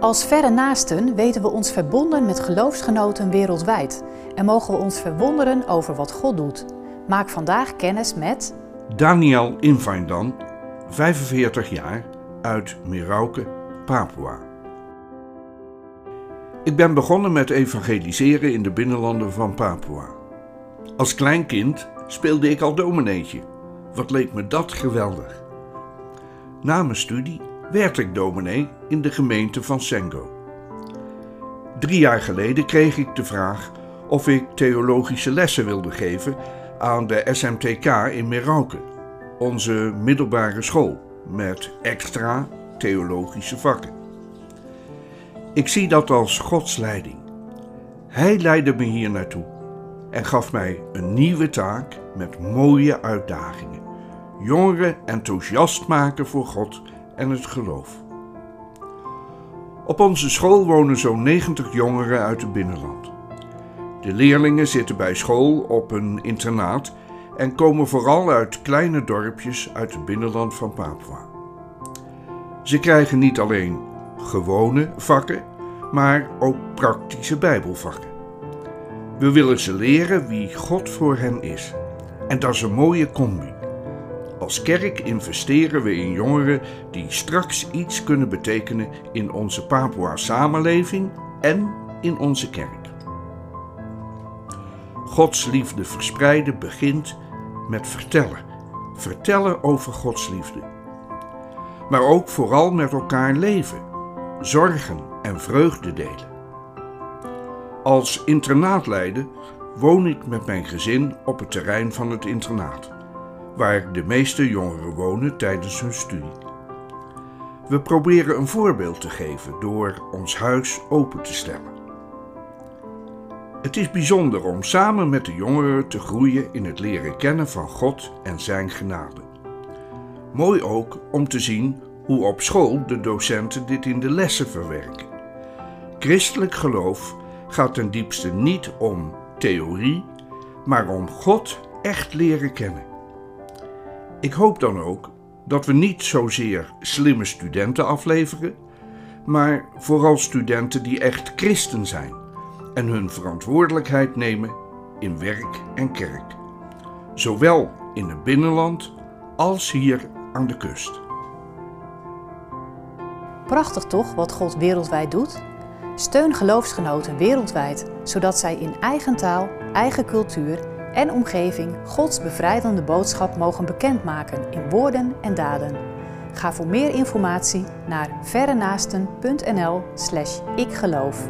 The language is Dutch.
Als verre naasten weten we ons verbonden met geloofsgenoten wereldwijd en mogen we ons verwonderen over wat God doet. Maak vandaag kennis met Daniel Invaindan, 45 jaar, uit Merauke, Papua. Ik ben begonnen met evangeliseren in de binnenlanden van Papua. Als klein kind speelde ik al domineetje. Wat leek me dat geweldig. Na mijn studie werd ik dominee in de gemeente van Sengo. Drie jaar geleden kreeg ik de vraag of ik theologische lessen wilde geven aan de SMTK in Merauke, onze middelbare school met extra theologische vakken. Ik zie dat als Gods leiding. Hij leidde me hier naartoe en gaf mij een nieuwe taak met mooie uitdagingen. Jongeren enthousiast maken voor God en het geloof. Op onze school wonen zo'n 90 jongeren uit het binnenland. De leerlingen zitten bij school op een internaat en komen vooral uit kleine dorpjes uit het binnenland van Papua. Ze krijgen niet alleen gewone vakken, maar ook praktische Bijbelvakken. We willen ze leren wie God voor hen is. En dat is een mooie combi. Als kerk investeren we in jongeren die straks iets kunnen betekenen in onze Papua samenleving en in onze kerk. Gods liefde verspreiden begint met vertellen. Vertellen over Gods liefde. Maar ook vooral met elkaar leven, zorgen en vreugde delen. Als internaatleider woon ik met mijn gezin op het terrein van het internaat waar de meeste jongeren wonen tijdens hun studie. We proberen een voorbeeld te geven door ons huis open te stellen. Het is bijzonder om samen met de jongeren te groeien in het leren kennen van God en Zijn genade. Mooi ook om te zien hoe op school de docenten dit in de lessen verwerken. Christelijk geloof gaat ten diepste niet om theorie, maar om God echt leren kennen. Ik hoop dan ook dat we niet zozeer slimme studenten afleveren, maar vooral studenten die echt christen zijn en hun verantwoordelijkheid nemen in werk en kerk, zowel in het binnenland als hier aan de kust. Prachtig toch wat God wereldwijd doet? Steun geloofsgenoten wereldwijd, zodat zij in eigen taal, eigen cultuur en omgeving Gods bevrijdende boodschap mogen bekendmaken in woorden en daden. Ga voor meer informatie naar verrenaasten.nl/slash ikgeloof.